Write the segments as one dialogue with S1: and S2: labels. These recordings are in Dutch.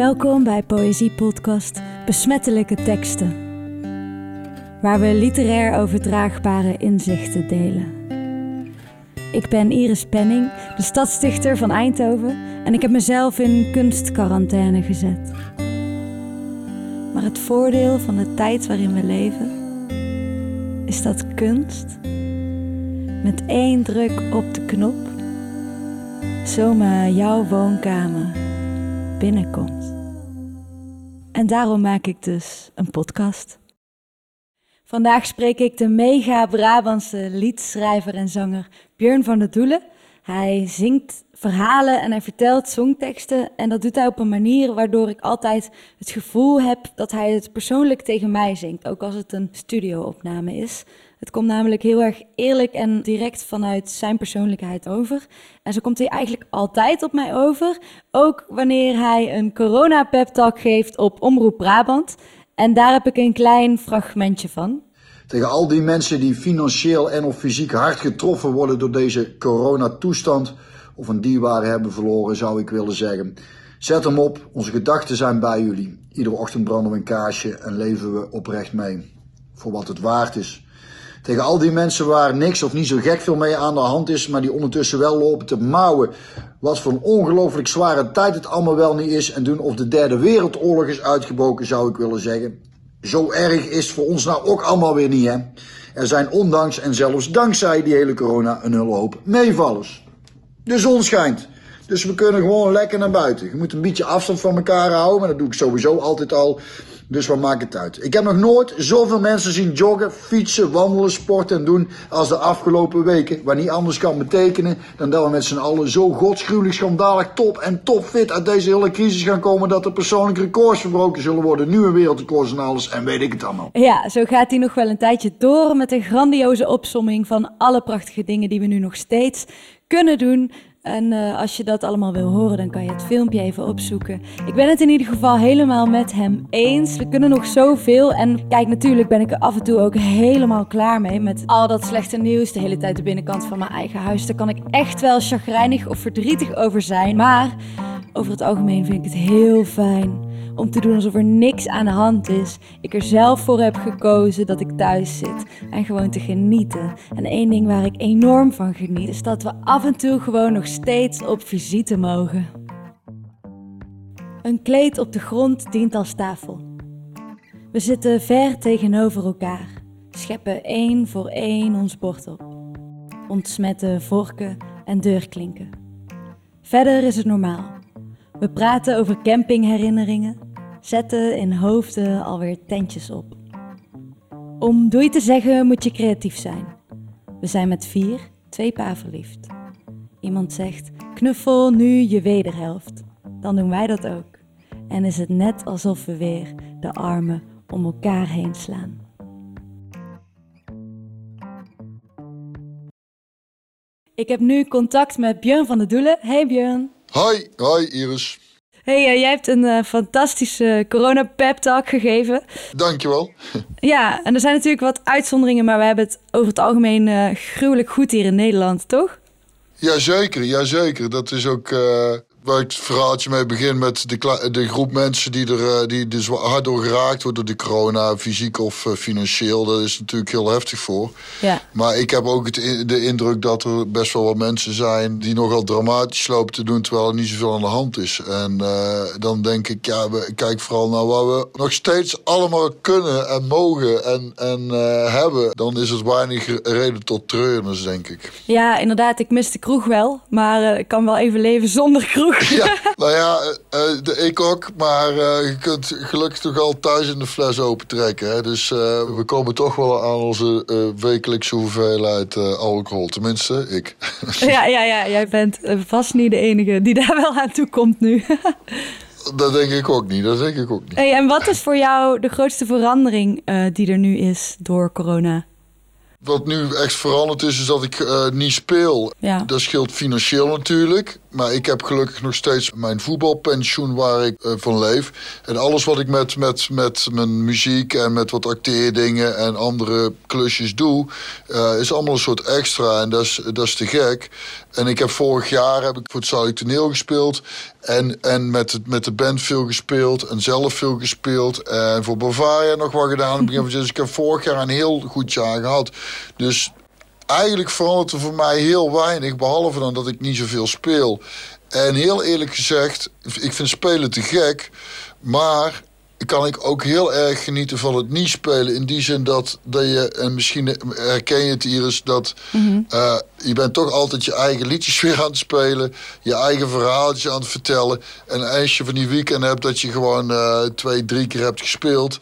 S1: Welkom bij Poëziepodcast Besmettelijke Teksten, waar we literair overdraagbare inzichten delen. Ik ben Iris Penning, de stadsdichter van Eindhoven en ik heb mezelf in kunstquarantaine gezet. Maar het voordeel van de tijd waarin we leven is dat kunst met één druk op de knop zomaar jouw woonkamer binnenkomt. En daarom maak ik dus een podcast. Vandaag spreek ik de mega Brabantse liedschrijver en zanger Björn van der Doelen. Hij zingt verhalen en hij vertelt songteksten. En dat doet hij op een manier waardoor ik altijd het gevoel heb dat hij het persoonlijk tegen mij zingt. Ook als het een studioopname is. Het komt namelijk heel erg eerlijk en direct vanuit zijn persoonlijkheid over. En zo komt hij eigenlijk altijd op mij over. Ook wanneer hij een corona pep talk geeft op Omroep Brabant. En daar heb ik een klein fragmentje van.
S2: Tegen al die mensen die financieel en of fysiek hard getroffen worden door deze coronatoestand of een dierbare hebben verloren, zou ik willen zeggen. Zet hem op, onze gedachten zijn bij jullie. Iedere ochtend branden we een kaarsje en leven we oprecht mee. Voor wat het waard is. Tegen al die mensen waar niks of niet zo gek veel mee aan de hand is, maar die ondertussen wel lopen te mouwen. Wat voor een ongelooflijk zware tijd het allemaal wel niet is en doen of de derde wereldoorlog is uitgebroken, zou ik willen zeggen. Zo erg is voor ons nou ook allemaal weer niet, hè? Er zijn ondanks en zelfs dankzij die hele corona een hele hoop meevallers. De zon schijnt. Dus we kunnen gewoon lekker naar buiten. Je moet een beetje afstand van elkaar houden, maar dat doe ik sowieso altijd al. Dus wat maakt het uit? Ik heb nog nooit zoveel mensen zien joggen, fietsen, wandelen, sporten en doen als de afgelopen weken. Wat niet anders kan betekenen dan dat we met z'n allen zo godsgruwelijk schandalig top en topfit uit deze hele crisis gaan komen dat er persoonlijke records verbroken zullen worden. Nieuwe wereldrecords en alles en weet ik het allemaal.
S1: Ja, zo gaat hij nog wel een tijdje door met een grandioze opsomming van alle prachtige dingen die we nu nog steeds kunnen doen en uh, als je dat allemaal wil horen, dan kan je het filmpje even opzoeken. Ik ben het in ieder geval helemaal met hem eens. We kunnen nog zoveel. En kijk, natuurlijk ben ik er af en toe ook helemaal klaar mee met al dat slechte nieuws. De hele tijd de binnenkant van mijn eigen huis. Daar kan ik echt wel chagrijnig of verdrietig over zijn. Maar over het algemeen vind ik het heel fijn om te doen alsof er niks aan de hand is. Ik er zelf voor heb gekozen dat ik thuis zit en gewoon te genieten. En één ding waar ik enorm van geniet is dat we af en toe gewoon nog steeds op visite mogen. Een kleed op de grond dient als tafel. We zitten ver tegenover elkaar, scheppen één voor één ons bord op, ontsmetten vorken en deurklinken. Verder is het normaal. We praten over campingherinneringen, zetten in hoofden alweer tentjes op. Om doei te zeggen moet je creatief zijn. We zijn met vier, twee paar verliefd. Iemand zegt: knuffel nu je wederhelft. Dan doen wij dat ook. En is het net alsof we weer de armen om elkaar heen slaan. Ik heb nu contact met Björn van der Doelen. Hey Björn.
S3: Hoi, hoi Iris.
S1: Hey, uh, jij hebt een uh, fantastische corona pep talk gegeven.
S3: Dankjewel.
S1: Ja, en er zijn natuurlijk wat uitzonderingen, maar we hebben het over het algemeen uh, gruwelijk goed hier in Nederland, toch?
S3: Jazeker, jazeker. Dat is ook waar ik het verhaaltje mee begin met de, de groep mensen die er die dus hard door geraakt worden door de corona, fysiek of uh, financieel. Dat is natuurlijk heel heftig voor.
S1: Ja.
S3: Maar ik heb ook het, de indruk dat er best wel wat mensen zijn die nogal dramatisch lopen te doen terwijl er niet zoveel aan de hand is. En uh, dan denk ik, ja, we, kijk vooral naar wat we nog steeds allemaal kunnen en mogen en, en uh, hebben. Dan is er weinig reden tot treurnis, denk ik.
S1: Ja, inderdaad. Ik mis de kroeg wel, maar ik kan wel even leven zonder kroeg.
S3: Ja, nou ja, uh, de, ik ook. Maar uh, je kunt gelukkig toch al thuis in de fles opentrekken. Hè? Dus we komen toch wel aan onze wekelijkse hoeveelheid alcohol. Tenminste, ik.
S1: Ja, ja, ja. Jij bent vast niet de enige die daar wel aan toe komt nu.
S3: Dat denk ik ook niet. Dat denk ik ook niet.
S1: Hey, en wat is voor jou de grootste verandering die er nu is door corona?
S3: Wat nu echt veranderd is, is dat ik uh, niet speel.
S1: Ja.
S3: Dat scheelt financieel natuurlijk. Maar ik heb gelukkig nog steeds mijn voetbalpensioen waar ik uh, van leef. En alles wat ik met, met, met mijn muziek en met wat acteerdingen en andere klusjes doe, uh, is allemaal een soort extra. En dat is, dat is te gek. En ik heb vorig jaar heb ik voor het Zuidelijk Toneel gespeeld. En, en met, het, met de band veel gespeeld. En zelf veel gespeeld. En voor Bavaria nog wat gedaan. Dus ik heb vorig jaar een heel goed jaar gehad. Dus eigenlijk verandert er voor mij heel weinig. Behalve dan dat ik niet zoveel speel. En heel eerlijk gezegd, ik vind spelen te gek. Maar kan ik ook heel erg genieten van het niet spelen. In die zin dat, dat je, en misschien herken je het Iris, dat mm je bent toch altijd je eigen liedjes weer aan het spelen. Je eigen verhaaltje aan het vertellen. En als je van die weekend hebt dat je gewoon uh, twee, drie keer hebt gespeeld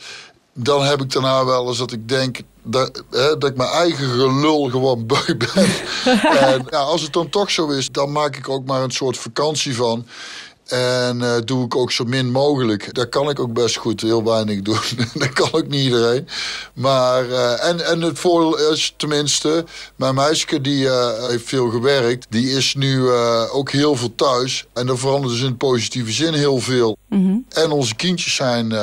S3: dan heb ik daarna wel eens dat ik denk dat, hè, dat ik mijn eigen gelul gewoon beu ben. en ja, als het dan toch zo is, dan maak ik ook maar een soort vakantie van. En uh, doe ik ook zo min mogelijk. Daar kan ik ook best goed heel weinig doen. dat kan ook niet iedereen. Maar, uh, en, en het voordeel is tenminste, mijn meisje die uh, heeft veel gewerkt, die is nu ook heel veel thuis. En dat verandert dus in positieve zin heel veel. Mm -hmm. En onze kindjes zijn,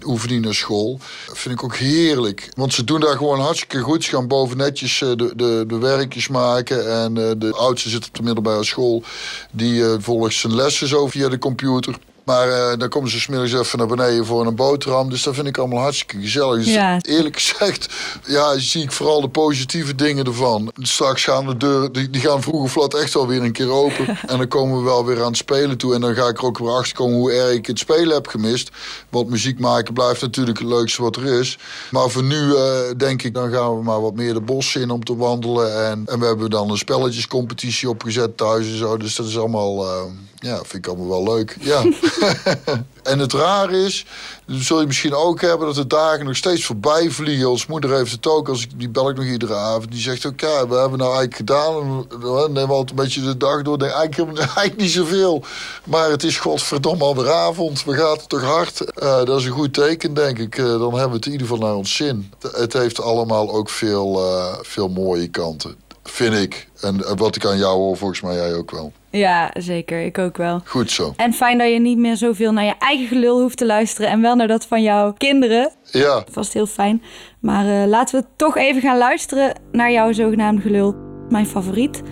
S3: hoeven niet naar school. Dat vind ik ook heerlijk. Want ze doen daar gewoon hartstikke goed. Ze gaan boven netjes de, de, de werkjes maken. En de oudste zit op de middelbare school. Die volgt zijn lessen zo via de computer. Maar uh, dan komen ze smiddags even naar beneden voor een boterham. Dus dat vind ik allemaal hartstikke gezellig. Dus ja. eerlijk gezegd, ja, zie ik vooral de positieve dingen ervan. Straks gaan de deuren, die, die gaan vroeg of laat echt wel weer een keer open. en dan komen we wel weer aan het spelen toe. En dan ga ik er ook weer achter komen hoe erg ik het spelen heb gemist. Want muziek maken blijft natuurlijk het leukste wat er is. Maar voor nu uh, denk ik, dan gaan we maar wat meer de bossen in om te wandelen. En, en we hebben dan een spelletjescompetitie opgezet thuis en zo. Dus dat is allemaal... Uh, ja, vind ik allemaal wel leuk. Ja. en het raar is, zul je misschien ook hebben, dat de dagen nog steeds voorbij vliegen. Ons moeder heeft het ook, als ik, die bel ik nog iedere avond. Die zegt ook, ja, we hebben nou eigenlijk gedaan. We nemen altijd een beetje de dag door. Denk, eigenlijk, niet zoveel. Maar het is godverdomme alweer avond. We gaan toch hard. Uh, dat is een goed teken, denk ik. Uh, dan hebben we het in ieder geval naar ons zin. Het heeft allemaal ook veel, uh, veel mooie kanten. Vind ik. En wat ik aan jou hoor, volgens mij jij ook wel.
S1: Ja, zeker. Ik ook wel.
S3: Goed zo.
S1: En fijn dat je niet meer zoveel naar je eigen gelul hoeft te luisteren. En wel naar dat van jouw kinderen.
S3: Ja.
S1: Vast heel fijn. Maar uh, laten we toch even gaan luisteren naar jouw zogenaamde gelul. Mijn favoriet.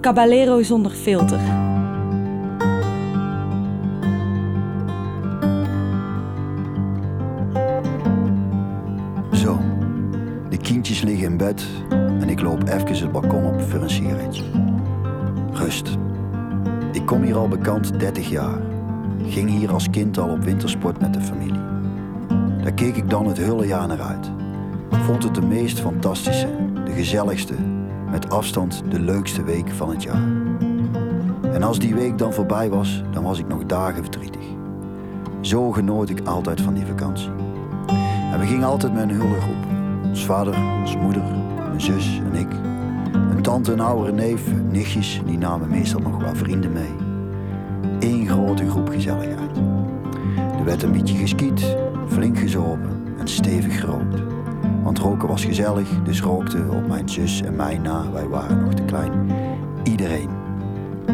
S1: Caballero zonder filter.
S4: Zo. De kindjes liggen in bed. En ik loop even het balkon op voor een sigaretje. Rust. Ik kom hier al bekend 30 jaar. Ging hier als kind al op wintersport met de familie. Daar keek ik dan het hele jaar naar uit. Vond het de meest fantastische, de gezelligste, met afstand de leukste week van het jaar. En als die week dan voorbij was, dan was ik nog dagen verdrietig. Zo genoot ik altijd van die vakantie. En we gingen altijd met een hele groep. Ons vader, ons moeder, mijn zus en ik een tante, een oudere neef, nichtjes, die namen meestal nog wel vrienden mee. Eén grote groep gezelligheid. Er werd een beetje geskiet, flink gezopen en stevig gerookt. Want roken was gezellig, dus rookte op mijn zus en mij na, wij waren nog te klein. Iedereen.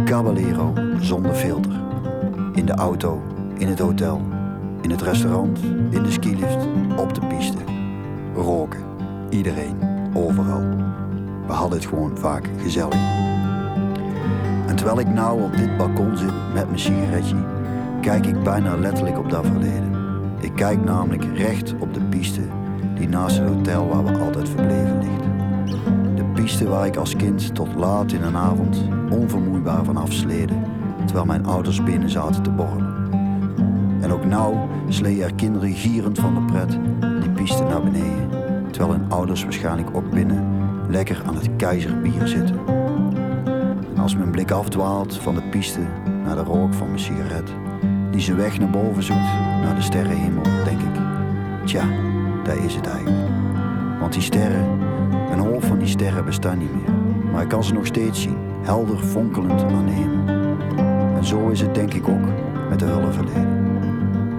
S4: Caballero zonder filter. In de auto, in het hotel, in het restaurant, in de skilift, op de piste. Roken. Iedereen, overal. We hadden het gewoon vaak gezellig. En terwijl ik nou op dit balkon zit met mijn sigaretje, kijk ik bijna letterlijk op dat verleden. Ik kijk namelijk recht op de piste die naast het hotel waar we altijd verbleven ligt. De piste waar ik als kind tot laat in een avond onvermoeibaar van afsleden, terwijl mijn ouders binnen zaten te borrelen. En ook nou slee er kinderen gierend van de pret die piste naar beneden, terwijl hun ouders waarschijnlijk ook binnen lekker aan het keizerbier zitten. En als mijn blik afdwaalt van de piste naar de rook van mijn sigaret, die zijn weg naar boven zoekt, naar de sterrenhemel, denk ik, tja, daar is het eigenlijk. Want die sterren, een hoop van die sterren bestaan niet meer, maar ik kan ze nog steeds zien, helder fonkelend aan de hemel. En zo is het denk ik ook met de verleden.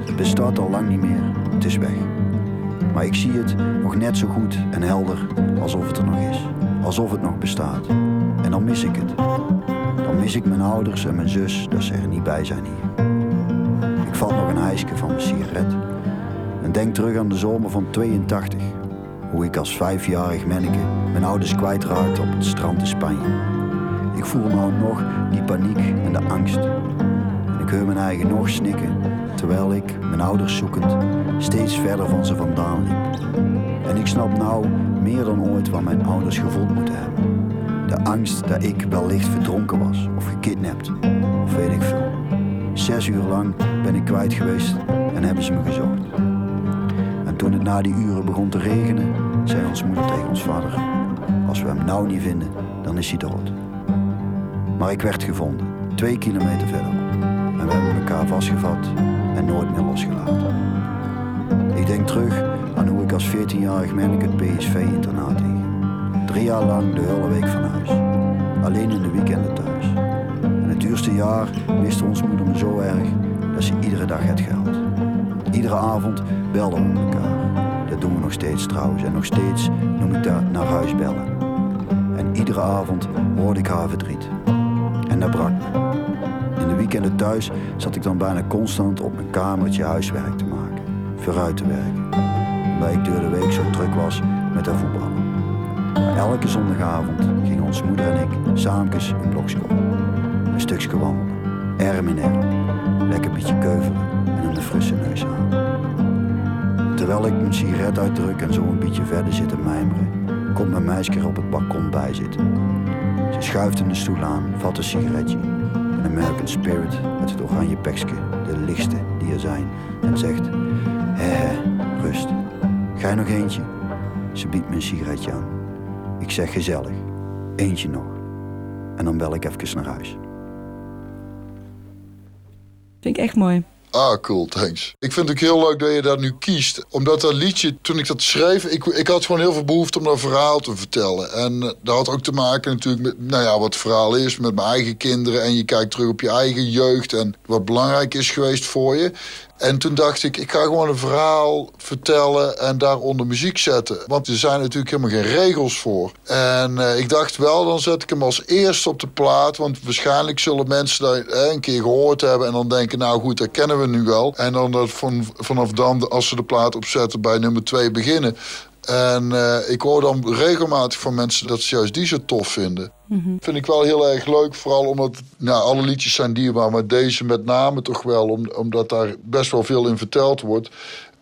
S4: Het bestaat al lang niet meer, het is weg. Maar ik zie het nog net zo goed en helder alsof het er nog is. Alsof het nog bestaat. En dan mis ik het. dan mis ik mijn ouders en mijn zus dat ze er niet bij zijn hier. Ik vat nog een ijsje van mijn sigaret en denk terug aan de zomer van 82. Hoe ik als vijfjarig manneke mijn ouders kwijtraakte op het strand in Spanje. Ik voel nou nog die paniek en de angst. En ik hoor mijn eigen nog snikken, terwijl ik, mijn ouders zoekend, steeds verder van ze vandaan liep. Ik snap nou meer dan ooit wat mijn ouders gevoeld moeten hebben. De angst dat ik wellicht verdronken was of gekidnapt, of weet ik veel. Zes uur lang ben ik kwijt geweest en hebben ze me gezocht. En toen het na die uren begon te regenen, zei ons moeder tegen ons vader: Als we hem nou niet vinden, dan is hij dood. Maar ik werd gevonden, twee kilometer verderop. En we hebben elkaar vastgevat en nooit meer losgelaten. Ik denk terug als 14-jarig manneke het PSV-internaat ging. Drie jaar lang de hele week van huis. Alleen in de weekenden thuis. En het duurste jaar miste ons moeder me zo erg dat ze iedere dag het geld. Iedere avond belden we elkaar. Dat doen we nog steeds trouwens. En nog steeds noem ik dat naar huis bellen. En iedere avond hoorde ik haar verdriet. En dat brak me. In de weekenden thuis zat ik dan bijna constant op mijn kamertje huiswerk te maken. Vooruit te werken. Omdat ik door de week zo druk was met haar voetballen. Maar elke zondagavond gingen ons moeder en ik samen een blokschool. Een stukje wandelen. Erm in erm. Lekker een beetje keuvelen en een frisse neus aan. Terwijl ik mijn sigaret uitdruk en zo een beetje verder zit te mijmeren, komt mijn meisje op het balkon bij zitten. Ze schuift in de stoel aan, vat een sigaretje, een American Spirit met het oranje pekske, de lichtste die er zijn, en zegt: hé, rust. Ga je nog eentje? Ze biedt me een sigaretje aan. Ik zeg gezellig, eentje nog. En dan bel ik even naar huis.
S1: Vind ik echt mooi.
S3: Ah, cool, thanks. Ik vind het ook heel leuk dat je dat nu kiest. Omdat dat liedje, toen ik dat schreef, ik, ik had gewoon heel veel behoefte om dat verhaal te vertellen. En uh, dat had ook te maken natuurlijk met, nou ja, wat het verhaal is, met mijn eigen kinderen. En je kijkt terug op je eigen jeugd en wat belangrijk is geweest voor je. En toen dacht ik, ik ga gewoon een verhaal vertellen en daaronder muziek zetten. Want er zijn natuurlijk helemaal geen regels voor. En uh, ik dacht wel, dan zet ik hem als eerste op de plaat. Want waarschijnlijk zullen mensen dat eh, een keer gehoord hebben... en dan denken, nou goed, dat kennen we nu wel. En dan dat van, vanaf dan, als ze de plaat opzetten, bij nummer twee beginnen. En uh, ik hoor dan regelmatig van mensen dat ze juist die zo tof vinden. Mm -hmm. Vind ik wel heel erg leuk. Vooral omdat nou, alle liedjes zijn dierbaar. Maar deze met name toch wel. Om, omdat daar best wel veel in verteld wordt.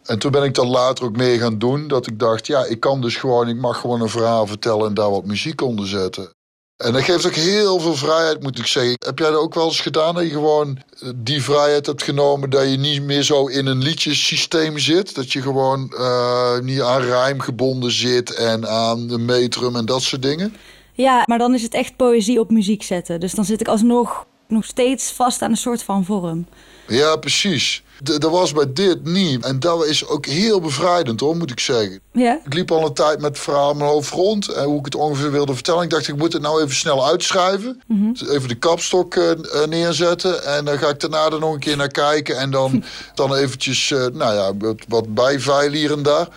S3: En toen ben ik dat later ook mee gaan doen. Dat ik dacht, ja, ik kan dus gewoon... Ik mag gewoon een verhaal vertellen en daar wat muziek onder zetten. En dat geeft ook heel veel vrijheid, moet ik zeggen. Heb jij dat ook wel eens gedaan? Dat je gewoon die vrijheid hebt genomen... dat je niet meer zo in een liedjesysteem zit? Dat je gewoon uh, niet aan rijm gebonden zit... en aan de metrum en dat soort dingen?
S1: Ja, maar dan is het echt poëzie op muziek zetten. Dus dan zit ik alsnog nog steeds vast aan een soort van vorm.
S3: Ja, precies. Dat was bij dit niet. En dat is ook heel bevrijdend, hoor, moet ik zeggen.
S1: Ja?
S3: Ik liep al een tijd met het verhaal in mijn hoofd rond. En hoe ik het ongeveer wilde vertellen. Ik dacht, ik moet het nou even snel uitschrijven. Mm -hmm. Even de kapstok uh, neerzetten. En dan ga ik daarna er nog een keer naar kijken. En dan, dan eventjes, uh, nou ja, wat, wat bijveilen hier en daar.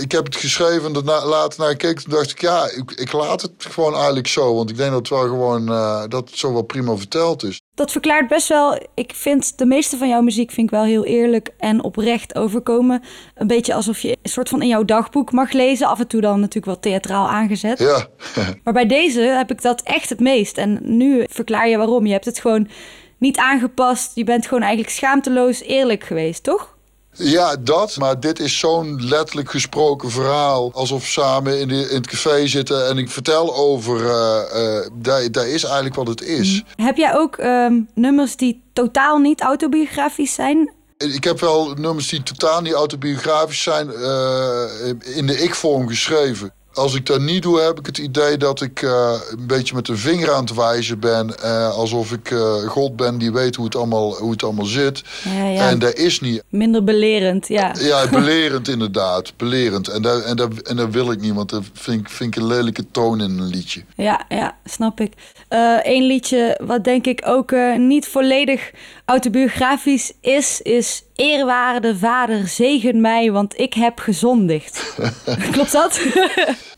S3: Ik heb het geschreven en daarna, later naar keek. Toen dacht ik, ja, ik, ik, laat het gewoon eigenlijk zo. Want ik denk dat het wel gewoon, uh, dat het zo wel prima verteld is.
S1: Dat verklaart best wel. Ik vind de meeste van jouw muziek vind ik wel heel eerlijk en oprecht overkomen. Een beetje alsof je een soort van in jouw dagboek mag lezen. Af en toe dan natuurlijk wat theatraal aangezet.
S3: Ja.
S1: maar bij deze heb ik dat echt het meest. En nu verklaar je waarom. Je hebt het gewoon niet aangepast. Je bent gewoon eigenlijk schaamteloos eerlijk geweest, toch?
S3: Ja, dat. Maar dit is zo'n letterlijk gesproken verhaal. Alsof we samen in, de, in het café zitten en ik vertel over... Uh, uh, dat, dat is eigenlijk wat het is.
S1: Mm. Heb jij ook um, nummers die totaal niet autobiografisch zijn?
S3: Ik heb wel nummers die totaal niet autobiografisch zijn... Uh, in de ik-vorm geschreven. Als ik dat niet doe, heb ik het idee dat ik uh, een beetje met de vinger aan het wijzen ben. Uh, alsof ik uh, God ben die weet hoe het allemaal, hoe het allemaal zit.
S1: Ja, ja.
S3: En dat is niet.
S1: Minder belerend, ja.
S3: Ja, belerend inderdaad. Belerend. En dat, en, dat, en dat wil ik niet, want dat vind ik, vind ik een lelijke toon in een liedje.
S1: Ja, ja snap ik. Eén liedje wat denk ik ook niet volledig autobiografisch is, is... Eerwaarde vader, zegen mij, want ik heb gezondigd. Klopt dat?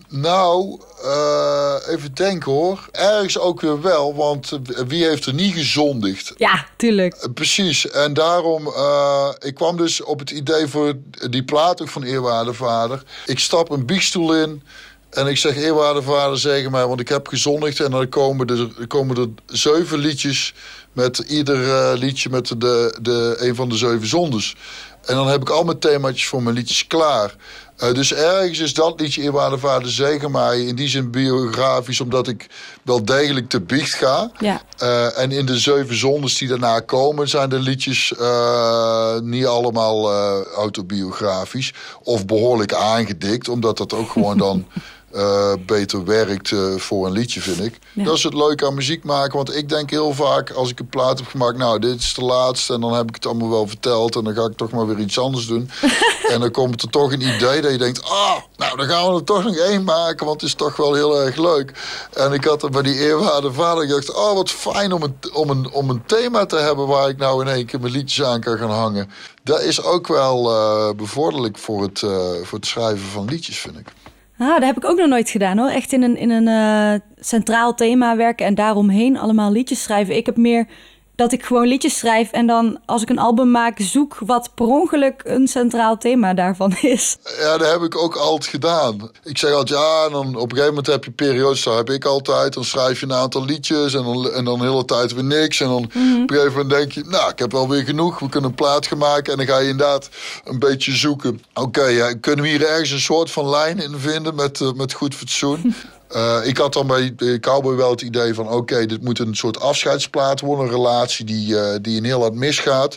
S3: nou, Eh, even denken hoor. Ergens ook weer wel, want wie heeft er niet gezondigd?
S1: Ja, tuurlijk.
S3: Uh, precies. En daarom, uh, ik kwam dus op het idee voor die plaat ook van Eerwaarde Vader. Ik stap een biechtstoel in. En ik zeg, eerwaarde vader, zeg mij, want ik heb gezondigd. En dan komen er, komen er zeven liedjes met ieder uh, liedje met de, de, een van de zeven zondes. En dan heb ik al mijn themaatjes voor mijn liedjes klaar. Uh, dus ergens is dat liedje Eerwaarde Vader Zegen mij in die zin biografisch... omdat ik wel degelijk te biecht ga.
S1: Ja.
S3: Uh, en in de zeven zondes die daarna komen... zijn de liedjes uh, niet allemaal autobiografisch... of behoorlijk aangedikt, omdat dat ook gewoon dan... Uh, beter werkt uh, voor een liedje, vind ik. Ja. Dat is het leuke aan muziek maken. Want ik denk heel vaak, als ik een plaat heb gemaakt... nou, dit is de laatste en dan heb ik het allemaal wel verteld... en dan ga ik toch maar weer iets anders doen. en dan komt er toch een idee dat je denkt... ah, nou, dan gaan we er toch nog één maken... want het is toch wel heel erg leuk. En ik had er bij die eerwaarde vader... ik dacht, oh, wat fijn om een, om, een, om een thema te hebben... waar ik nou in één keer mijn liedjes aan kan gaan hangen. Dat is ook wel uh, bevorderlijk voor het, voor het schrijven van liedjes, vind ik.
S1: Ah, dat heb ik ook nog nooit gedaan hoor. Echt in een, in een uh, centraal thema werken en daaromheen allemaal liedjes schrijven. Ik heb meer dat ik gewoon liedjes schrijf en dan als ik een album maak zoek wat per ongeluk een centraal thema daarvan is.
S3: Ja, dat heb ik ook altijd gedaan. Ik zeg altijd ja en dan op een gegeven moment heb je periodes, daar heb ik altijd. Dan schrijf je een aantal liedjes en dan, en dan de hele tijd weer niks. En dan mm -hmm. op een gegeven moment denk je, nou ik heb wel weer genoeg, we kunnen een plaat gaan maken. En dan ga je inderdaad een beetje zoeken. Oké, okay, ja, kunnen we hier ergens een soort van lijn in vinden met, uh, met goed fatsoen? Uh, ik had dan bij Cowboy wel het idee van... oké, dit moet een soort afscheidsplaat worden. Een relatie die, uh, die een heel hard misgaat.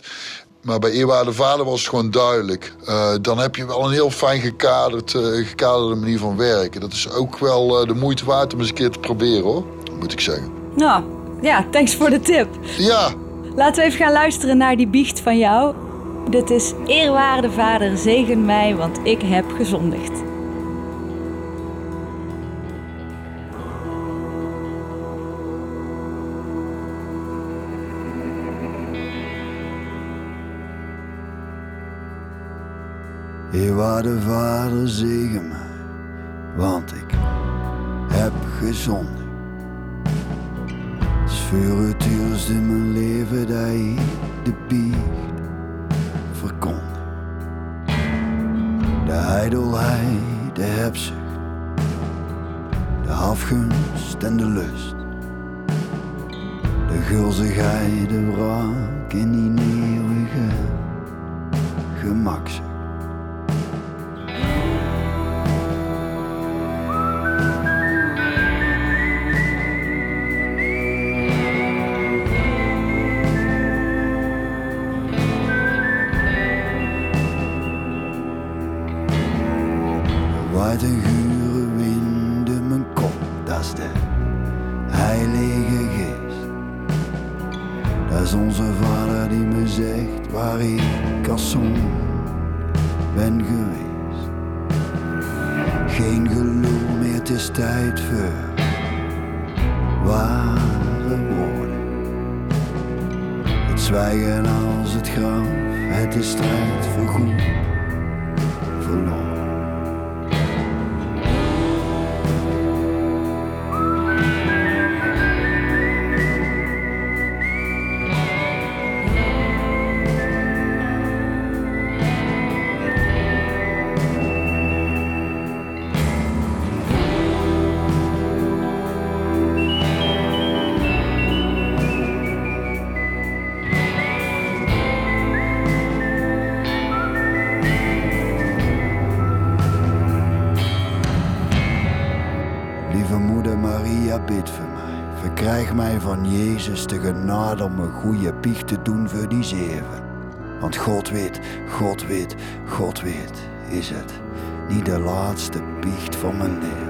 S3: Maar bij Eerwaarde Vader was het gewoon duidelijk. Uh, dan heb je wel een heel fijn gekaderd, gekaderde manier van werken. Dat is ook wel de moeite waard om eens een keer te proberen, hoor. Moet ik zeggen.
S1: Nou, ja, thanks voor de tip.
S3: Ja.
S1: Laten we even gaan luisteren naar die biecht van jou. Dit is Eerwaarde Vader, zegen mij, want ik heb gezondigd.
S4: Eerwaarde Vader, zegen mij, want ik heb gezondigd. Het is het in mijn leven dat ik de biecht verkondig. De ijdelheid, de hebzucht, de afgunst en de lust. De gulzigheid, de wraak in die eeuwige gemakzucht. Tijd voor ware woorden. Het zwijgen als het graf, het is strijd voor goed Jezus de genade om een goede biecht te doen voor die zeven. Want God weet, God weet, God weet, is het niet de laatste biecht van mijn leven.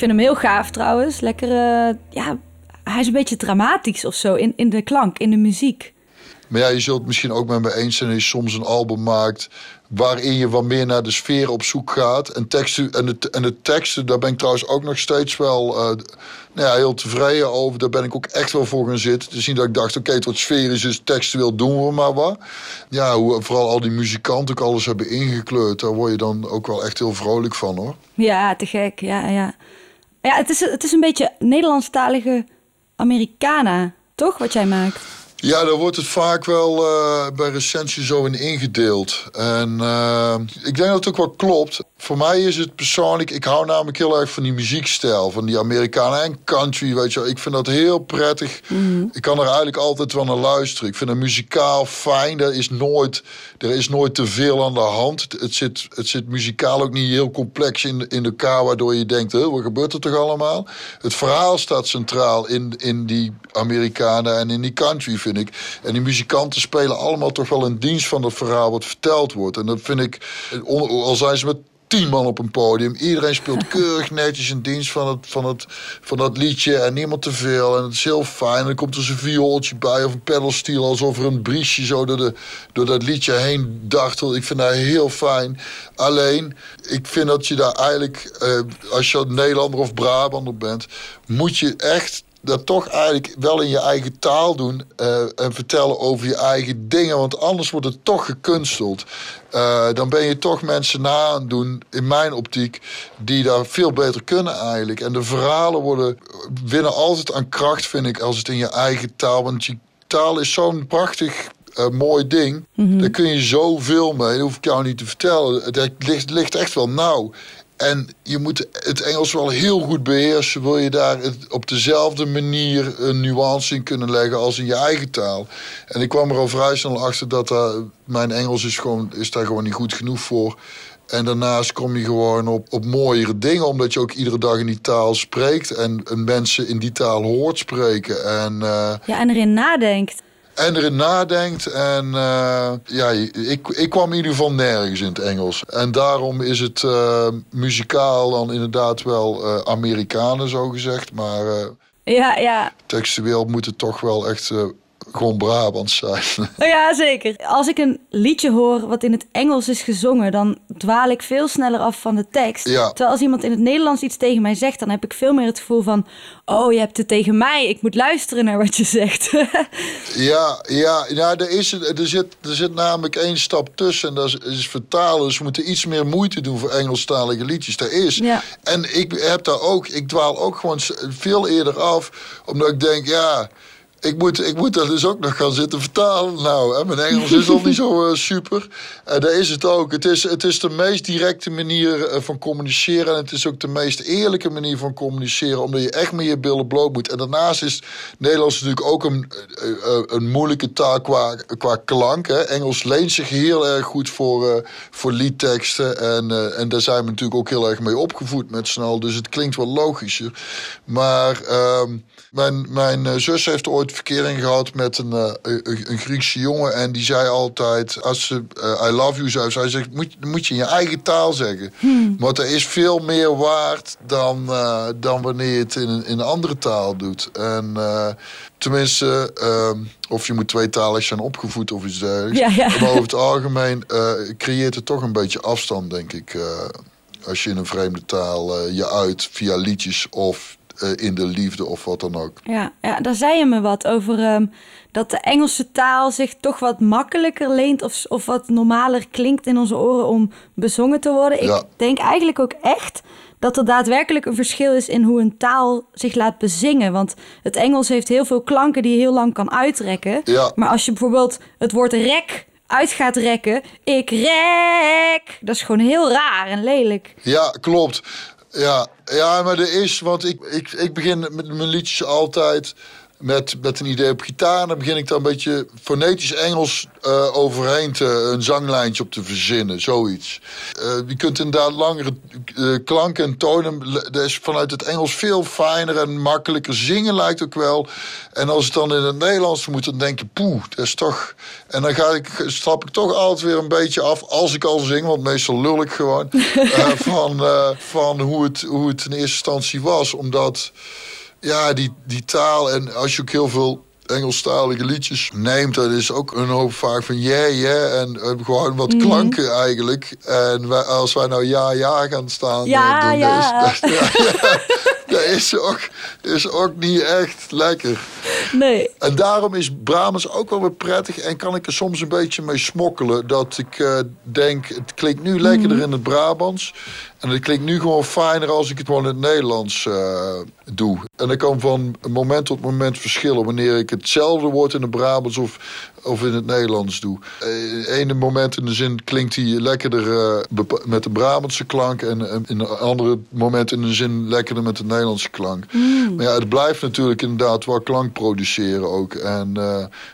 S1: Vind hem heel gaaf trouwens. Lekker, eh, ja, hij is een beetje dramatisch of zo in, in de klank, in de muziek.
S3: Maar ja, je zult het misschien ook met me eens zijn je soms een album maakt waarin je wat meer naar de sfeer op zoek gaat. En, teksten, en, de, en de teksten, daar ben ik trouwens ook nog steeds wel uh, nou ja, heel tevreden over. Daar ben ik ook echt wel voor gaan zitten. Te zien dat ik dacht, oké, okay, het sfeer is dus textueel doen we maar wat. Ja, hoe vooral al die muzikanten ook alles hebben ingekleurd. Daar word je dan ook wel echt heel vrolijk van hoor.
S1: Ja, te gek. Ja, ja. Ja het, is, het is een beetje Nederlandstalige Americana, toch, wat jij maakt?
S3: Ja, daar wordt het vaak wel uh, bij recensie zo in ingedeeld. En uh, ik denk dat het ook wel klopt. Voor mij is het persoonlijk, ik hou namelijk heel erg van die muziekstijl, van die Amerikanen en country, weet je wel. Ik vind dat heel prettig. Mm. Ik kan er eigenlijk altijd wel naar luisteren. Ik vind het muzikaal fijn. Er is nooit, er is nooit te veel aan de hand. Het zit, het zit muzikaal ook niet heel complex in, in elkaar, waardoor je denkt, wat gebeurt er toch allemaal? Het verhaal staat centraal in, in die Amerikanen en in die country, vind ik. En die muzikanten spelen allemaal toch wel in dienst van het verhaal wat verteld wordt. En dat vind ik, al zijn ze met tien man op een podium. Iedereen speelt keurig netjes in dienst van, het, van, het, van dat liedje. En niemand te veel. En het is heel fijn. En dan komt er zo'n viooltje bij of een pedalsteel. Alsof er een briesje zo door, de, door dat liedje heen dartelt. Ik vind dat heel fijn. Alleen, ik vind dat je daar eigenlijk... Eh, als je Nederlander of Brabander bent... moet je echt dat toch eigenlijk wel in je eigen taal doen uh, en vertellen over je eigen dingen. Want anders wordt het toch gekunsteld. Uh, dan ben je toch mensen na aan doen, in mijn optiek, die daar veel beter kunnen eigenlijk. En de verhalen worden, winnen altijd aan kracht, vind ik, als het in je eigen taal. Want je taal is zo'n prachtig uh, mooi ding. Mm -hmm. Daar kun je zoveel mee. Dat hoef ik jou niet te vertellen. Het ligt, ligt echt wel nauw. En je moet het Engels wel heel goed beheersen. Wil je daar op dezelfde manier een nuance in kunnen leggen als in je eigen taal. En ik kwam er al vrij snel achter dat mijn Engels is, gewoon, is daar gewoon niet goed genoeg voor. En daarnaast kom je gewoon op, op mooiere dingen, omdat je ook iedere dag in die taal spreekt en, en mensen in die taal hoort spreken. En, uh,
S1: ja, en erin nadenkt
S3: en erin nadenkt. En uh, ja, ik, ik kwam in ieder geval nergens in het Engels. En daarom is het uh, muzikaal dan inderdaad wel uh, Amerikanen, zo gezegd. Maar
S1: ja, ja.
S3: textueel moet het toch wel echt gewoon Brabant zijn.
S1: Oh ja, zeker. Als ik een liedje hoor wat in het Engels is gezongen, dan dwaal ik veel sneller af van de tekst.
S3: Ja.
S1: Terwijl als iemand in het Nederlands iets tegen mij zegt, dan heb ik veel meer het gevoel van: oh, je hebt het tegen mij, ik moet luisteren naar wat je zegt.
S3: ja, ja, ja er, is, er, zit, er zit namelijk één stap tussen en dat is, is vertalen. Ze moeten iets meer moeite doen voor Engelstalige liedjes. Daar is.
S1: Ja.
S3: En ik heb daar ook, ik dwaal ook gewoon veel eerder af, omdat ik denk, ja ik moet, ik moet dat dus ook nog gaan zitten vertalen. Nou, hè, mijn Engels is al niet zo uh, super. En uh, daar is het ook. Het is, het is de meest directe manier uh, van communiceren. En het is ook de meest eerlijke manier van communiceren. Omdat je echt met je billen bloot moet. En daarnaast is Nederlands natuurlijk ook een, een moeilijke taal qua, qua klank. Hè. Engels leent zich heel erg goed voor, voor liedteksten. En, en daar zijn we natuurlijk ook heel erg mee opgevoed met snel. Dus het klinkt wel logischer. Maar ehm, mijn, mijn zus heeft ooit verkering gehad met een, uh, een, Griekse jongen. En die zei altijd, als ze uh, I love you zou, zegt, moet, moet je in je eigen taal zeggen.
S1: Hmm.
S3: Want er is veel meer waard dan, uh, dan wanneer je het in, in een andere taal doet. En tenminste, of je moet tweetalig zijn opgevoed of iets dergelijks.
S1: Ja, ja.
S3: Maar over het algemeen creëert het toch een beetje afstand, denk ik. als je in een vreemde taal je uit via liedjes of uh, in de liefde of wat dan ook.
S1: Ja, ja daar zei je me wat over um, dat de Engelse taal zich toch wat makkelijker leent of, of wat normaler klinkt in onze oren om bezongen te worden.
S3: Ja.
S1: Ik denk eigenlijk ook echt dat er daadwerkelijk een verschil is in hoe een taal zich laat bezingen. Want het Engels heeft heel veel klanken die je heel lang kan uitrekken.
S3: Ja.
S1: Maar als je bijvoorbeeld het woord rek uit gaat rekken, ik rek, dat is gewoon heel raar en lelijk.
S3: Ja, klopt. Ja, ja, maar er is, want ik, ik, ik begin met mijn liedjes altijd met, met een idee op gitaar. En dan begin ik daar een beetje fonetisch Engels uh, overheen te, een zanglijntje op te verzinnen. Zoiets. Uh, je kunt inderdaad langere uh, klanken en tonen. Dat is vanuit het Engels veel fijner en makkelijker. Zingen lijkt ook wel. En als het dan in het Nederlands moet, dan denk je, poeh, dat is toch. En dan ga ik, stap ik toch altijd weer een beetje af als ik al zing, want meestal lul ik gewoon. van van hoe, het, hoe het in eerste instantie was. Omdat ja, die, die taal en als je ook heel veel Engelstalige liedjes neemt, dat is ook een hoop vaak van yeah, yeah. En, en gewoon wat mhm. klanken eigenlijk. En wij, als wij nou ja, ja gaan staan,
S1: ja,
S3: dan
S1: ja.
S3: Is, dat, ja, ja, dat is ook, is ook niet echt lekker.
S1: Nee.
S3: En daarom is Brabants ook wel weer prettig en kan ik er soms een beetje mee smokkelen. Dat ik uh, denk, het klinkt nu lekkerder mm. in het Brabants. En het klinkt nu gewoon fijner als ik het gewoon in het Nederlands uh, doe. En dat kan van moment tot moment verschillen. Wanneer ik hetzelfde woord in het Brabants of, of in het Nederlands doe. Uh, ene moment in de zin klinkt hij lekkerder uh, met de Brabantse klank. En in een andere moment in de zin lekkerder met de Nederlandse klank. Mm. Maar ja, het blijft natuurlijk inderdaad wel klank produceren ook. En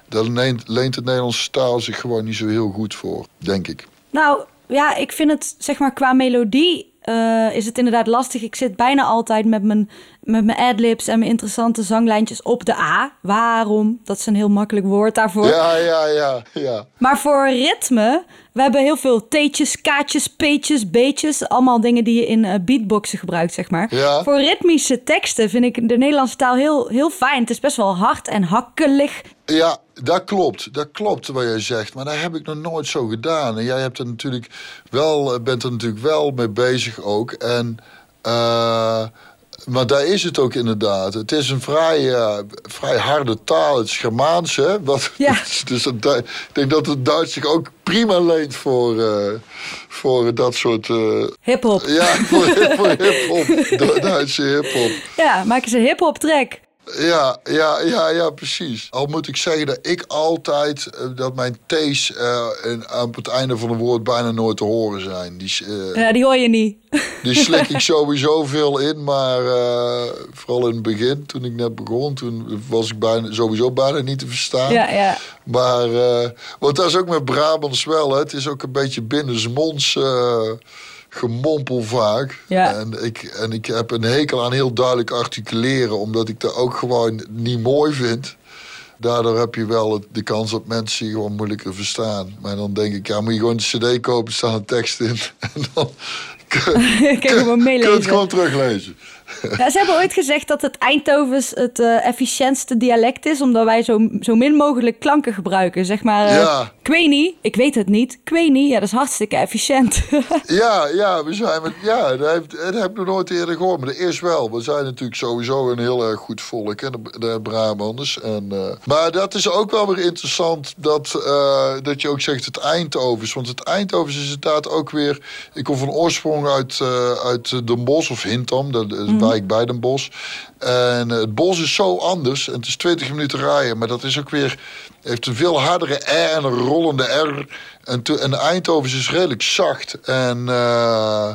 S3: daar leent, leent het Nederlandse taal zich gewoon niet zo heel goed voor, denk ik.
S1: Nou, ja, ik vind het zeg maar qua melodie uh, is het inderdaad lastig. Ik zit bijna altijd met mijn, met mijn adlibs en mijn interessante zanglijntjes op de A. Waarom? Dat is een heel makkelijk woord daarvoor.
S3: Ja, ja, ja, ja.
S1: Maar voor ritme, we hebben heel veel T'tjes, K'tjes, P'tjes, B'tjes. Allemaal dingen die je in uh, beatboxen gebruikt, zeg maar.
S3: Ja.
S1: Voor ritmische teksten vind ik de Nederlandse taal heel, heel fijn. Het is best wel hard en hakkelig.
S3: Ja, dat klopt. Dat klopt wat jij zegt. Maar dat heb ik nog nooit zo gedaan. En jij hebt er natuurlijk wel, eh, bent er natuurlijk wel mee bezig ook. En... Uh, maar daar is het ook inderdaad. Het is een vrij, uh, vrij harde taal. Het is Germaans, hè? Wat,
S1: ja.
S3: dus het, ik denk dat het Duits zich ook prima leent voor, uh, voor dat soort... Uh,
S1: hip-hop.
S3: Ja, voor, voor hip-hop. Duitse hip-hop.
S1: Ja, maak eens een hip-hop track.
S3: Ja, ja, ja, ja, precies. Al moet ik zeggen dat ik altijd, uh, dat mijn T's uh, aan het einde van een woord bijna nooit te horen zijn. Die,
S1: uh, ja, die hoor je niet.
S3: Die slik ik sowieso veel in, maar vooral in het begin, toen ik net begon, toen was ik bijna, sowieso bijna niet te verstaan.
S1: Ja, ja.
S3: Maar, want dat is ook met Brabants wel, hè. het is ook een beetje binnensmonds gemompel vaak.
S1: Ja.
S3: En, ik, en ik heb een hekel aan heel duidelijk articuleren, omdat ik dat ook gewoon niet mooi vind. Daardoor heb je wel de kans dat mensen je gewoon moeilijker verstaan. Maar dan denk ik, ja, moet je gewoon een cd kopen, staan een tekst in. En dan kun,
S1: meelezen.
S3: Kun je het gewoon teruglezen.
S1: Ja, ze hebben ooit gezegd dat het Eindhovens het uh, efficiëntste dialect is, omdat wij zo, zo min mogelijk klanken gebruiken. Zeg maar, uh,
S3: ja.
S1: ik weet niet, ik weet het niet, ik weet niet. Ja, dat is hartstikke efficiënt.
S3: ja, ja, we zijn met, ja dat, heb, dat heb ik nog nooit eerder gehoord, maar dat is wel. We zijn natuurlijk sowieso een heel erg goed volk, hè, de, de Brabanders. En, uh, maar dat is ook wel weer interessant dat, dat je ook zegt het Eindhovens. Want het Eindhovens is inderdaad ook weer, ik kom van oorsprong uit, uit Den Bosch of Hintam, dat mm -hmm. Wijk bij Den Bosch. En het bos is zo anders. En het is 20 minuten rijden. Maar dat is ook weer. Heeft een veel hardere R en een rollende R. En, te, en Eindhoven is redelijk zacht. En. Uh,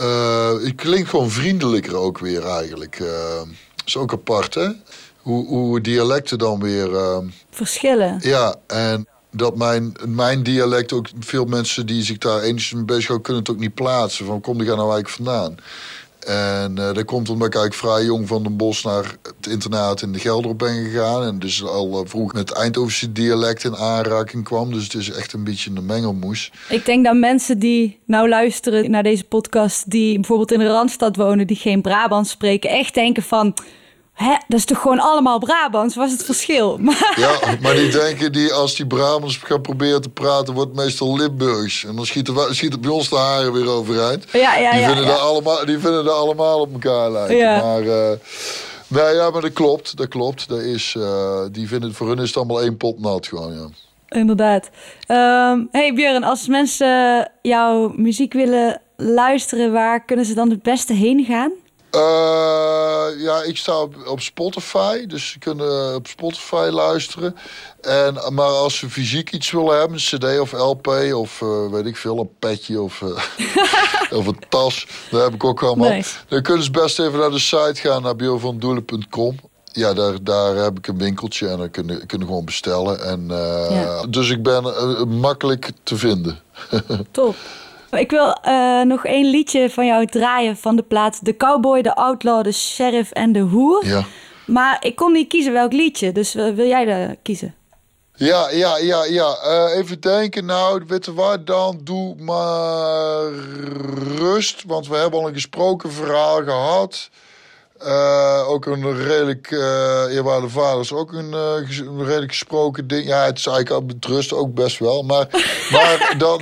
S3: uh, het klinkt gewoon vriendelijker ook weer eigenlijk. Uh, is ook apart, hè? Hoe, hoe dialecten dan weer.
S1: Verschillen.
S3: Ja, en dat mijn, mijn dialect ook veel mensen die zich daar enigszins mee bezig houden, kunnen het ook niet plaatsen. Van kom die gaan nou eigenlijk vandaan? En uh, dat komt omdat ik vrij jong van Den Bosch naar het internaat in de Gelderop ben gegaan. En dus al uh, vroeg met Eindhovense dialect in aanraking kwam. Dus het is echt een beetje een mengelmoes.
S1: Ik denk dat mensen die nou luisteren naar deze podcast... die bijvoorbeeld in de Randstad wonen, die geen Brabants spreken... echt denken van... Hè, dat is toch gewoon allemaal Brabants? Was het verschil?
S3: Maar... Ja, maar die denken die als die Brabants gaan proberen te praten, wordt meestal Limburgs. En dan schieten, schieten bij ons de haren weer overeind.
S1: Ja, ja,
S3: die,
S1: ja,
S3: vinden
S1: ja.
S3: Allemaal, die vinden dat allemaal op elkaar lijken.
S1: Ja.
S3: Maar, uh, nee, ja, maar dat klopt. Dat klopt. Dat is, uh, die vinden, voor hun is het allemaal één pot nat gewoon, ja.
S1: Inderdaad. Um, hey Björn, als mensen jouw muziek willen luisteren, waar kunnen ze dan het beste heen gaan?
S3: Uh, ja, ik sta op, op, Spotify, dus ze kunnen op Spotify luisteren. En, maar als ze fysiek iets willen hebben, een cd of LP of uh, weet ik veel, een petje of, uh, of een tas, dat heb ik ook allemaal. Dan kunnen ze best even naar de site gaan, naar bjornvandoelen.com. ja, daar, daar heb ik een winkeltje en dan kunnen kunnen gewoon bestellen. En, eh,
S1: Ja.
S3: Dus ik ben eh, makkelijk te vinden.
S1: Top. Ik wil eh, nog één liedje van jou draaien van de plaat De Cowboy, de Outlaw, de Sheriff en de Hoer.
S3: ja.
S1: Maar ik kon niet kiezen welk liedje, dus eh, wil jij de kiezen?
S3: Ja, ja, ja, ja. Eh, even denken. Nou, weet je wat dan? Doe maar rust. Want we hebben al een gesproken verhaal gehad. Eh, ook een redelijk, eh eerwaarde vader is ook een, eh, een redelijk gesproken ding. Ja, het is eigenlijk al met rust ook best wel. Maar, maar dan,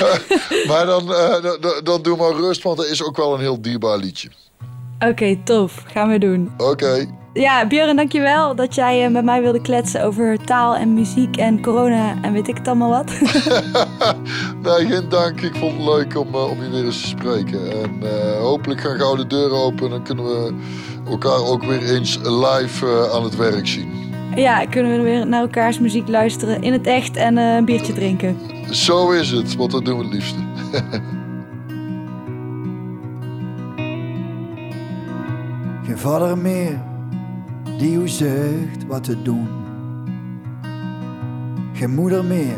S3: maar dan, dan, dan, dan doe maar rust, want dat is ook wel een heel dierbaar liedje.
S1: Oké, tof. Gaan we doen.
S3: Oké.
S1: Ja, Björn, dankjewel dat jij eh, met mij wilde kletsen over taal en muziek en corona en weet ik het allemaal wat.
S3: Nee, geen dank. Ik vond het leuk om, eh, om je weer eens te spreken. En eh, hopelijk gaan gauw de deuren open. En dan kunnen we elkaar ook weer eens live aan het werk zien.
S1: ja, kunnen we weer naar elkaars muziek luisteren in het echt en een biertje drinken.
S3: Zo is het, want dat doen we het liefste.
S4: Geen vader meer die u zegt wat te doen. Geen moeder meer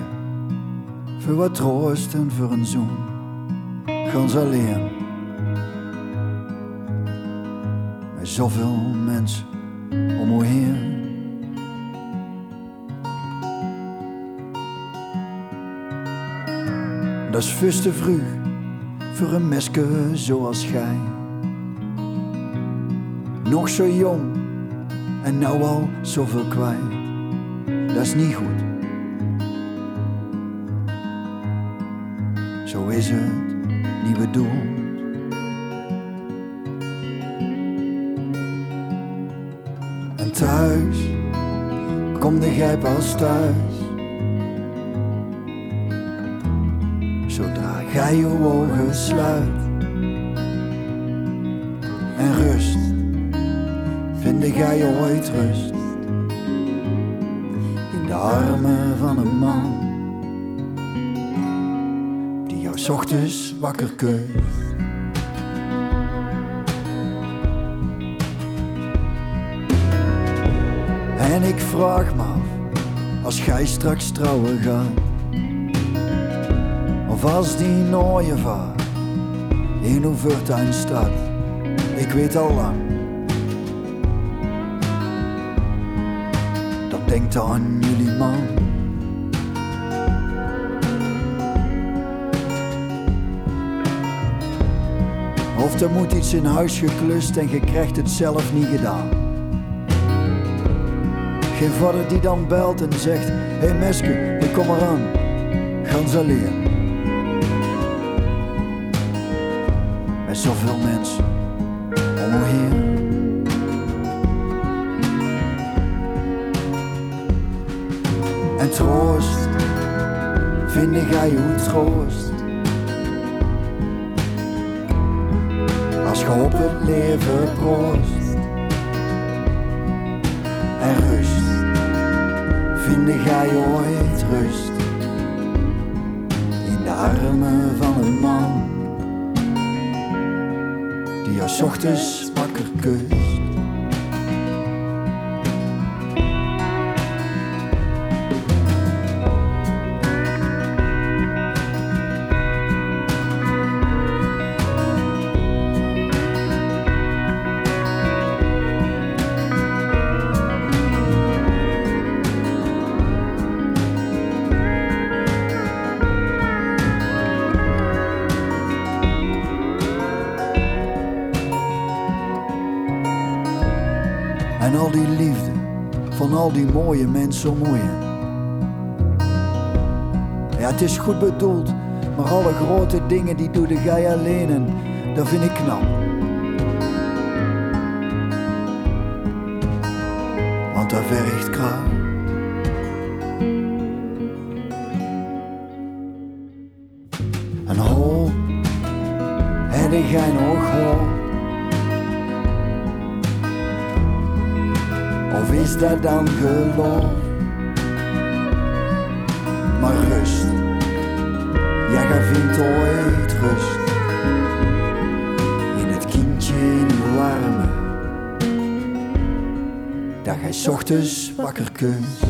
S4: voor wat troost en voor een zoen. Gans alleen. Met zoveel mensen om u heen. Dat is te vroeg voor een meske zoals gij. Nog zo jong en nou al zoveel kwijt. Dat is niet goed. Zo is het niet bedoeld. En thuis kom de gij pas thuis. Zodra gij uw ogen sluit. En rust vind jij ooit rust in de armen van een man die jou ochtends wakker keust. En ik vraag me af, als gij straks trouwen gaat, of als die nooie vaart in uw voortuin staat, ik weet al lang. Denkt aan jullie man. Of er moet iets in huis geklust en je krijgt het zelf niet gedaan. Geen vader die dan belt en zegt: Hé hey Meske, ik kom eraan. Gans alleen. Met zoveel mensen En troost, vind jij uw troost. Als je op het leven proost. En rust, vind jij ooit rust. In de armen van een man. Die jou 's ochtends wakker kust. Al die mooie mensen om. Ja, het is goed bedoeld, maar alle grote dingen die doe jij alleen en dat vind ik knap. Want dat vergt kracht. Dan geloof? Maar rust, ja, jij vindt ooit rust. In het kindje in uw armen, dat gij ochtends wakker kunt.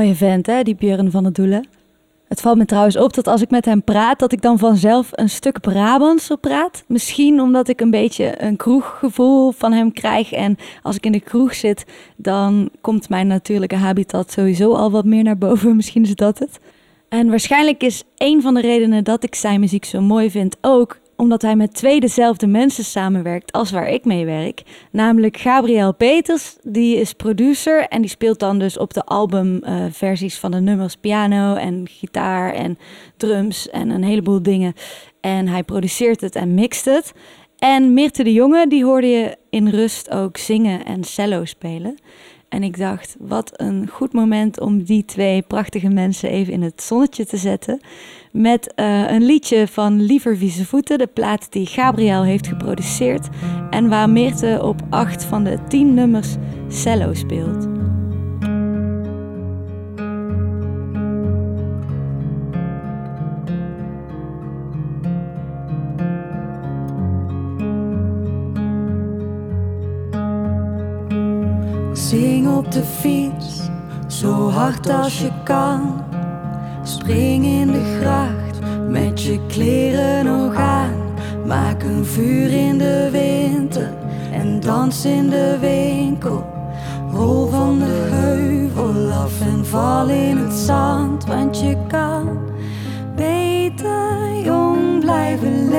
S5: Mooie vent, hè, die Björn van der Doelen. Het valt me trouwens op dat als ik met hem praat, dat ik dan vanzelf een stuk Brabantser praat. Misschien omdat ik een beetje een kroeggevoel van hem krijg. En als ik in de kroeg zit, dan komt mijn natuurlijke habitat sowieso al wat meer naar boven. Misschien is dat het. En waarschijnlijk is een van de redenen dat ik zijn muziek zo mooi vind ook omdat hij met twee dezelfde mensen samenwerkt als waar ik mee werk. Namelijk Gabriel Peters, die is producer en die speelt dan dus op de albumversies uh, van de nummers piano en gitaar en drums en een heleboel dingen. En hij produceert het en mixt het. En Mirte de Jonge, die hoorde je in rust ook zingen en cello spelen. En ik dacht, wat een goed moment om die twee prachtige mensen even in het zonnetje te zetten. Met uh, een liedje van Liever Vieze Voeten, de plaat die Gabriel heeft geproduceerd. En waar Meerte op acht van de tien nummers cello speelt.
S1: Zing op de fiets, zo hard als je kan. Spring in de gracht, met je kleren nog aan. Maak een vuur in de winter en dans in de winkel. Rol van de heuvel af en val in het zand, want je kan beter jong blijven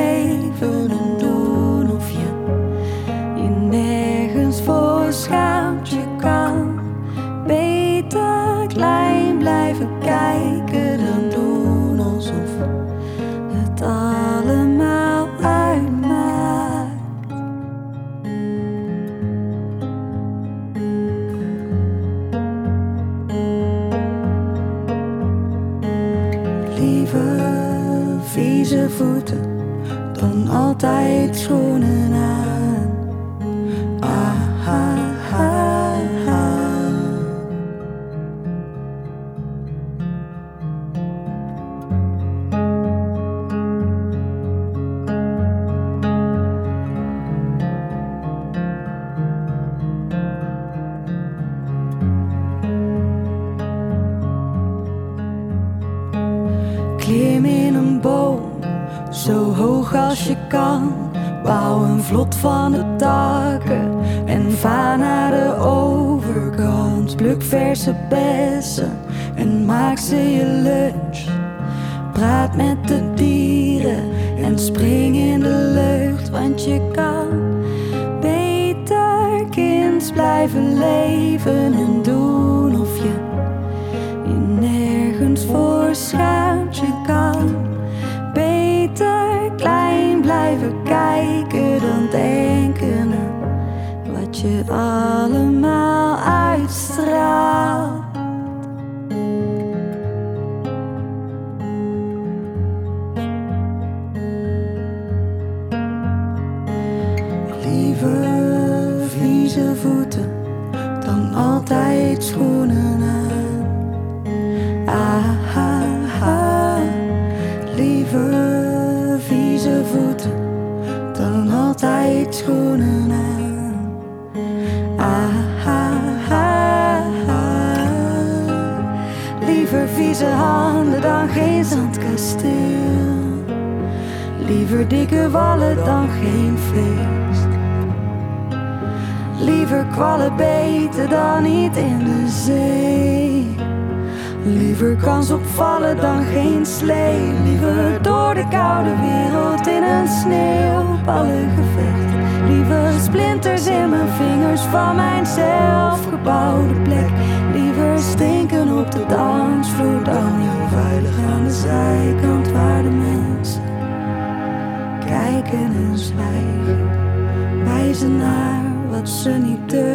S1: blijven leven en doen of je je nergens voor schaamt. Je kan beter klein blijven kijken dan denken wat je allemaal Handen dan geen zandkasteel. Liever dikke wallen dan geen feest. Liever kwallen beter dan niet in de zee. Liever kans op vallen dan geen slee. Liever door de koude wereld in een sneeuwballengevecht. Liever splinters in mijn vingers van mijn zelfgebouwde plek. Liever stinken op de dansvloer kijken en zwijgen. Wijzen naar wat ze niet durven,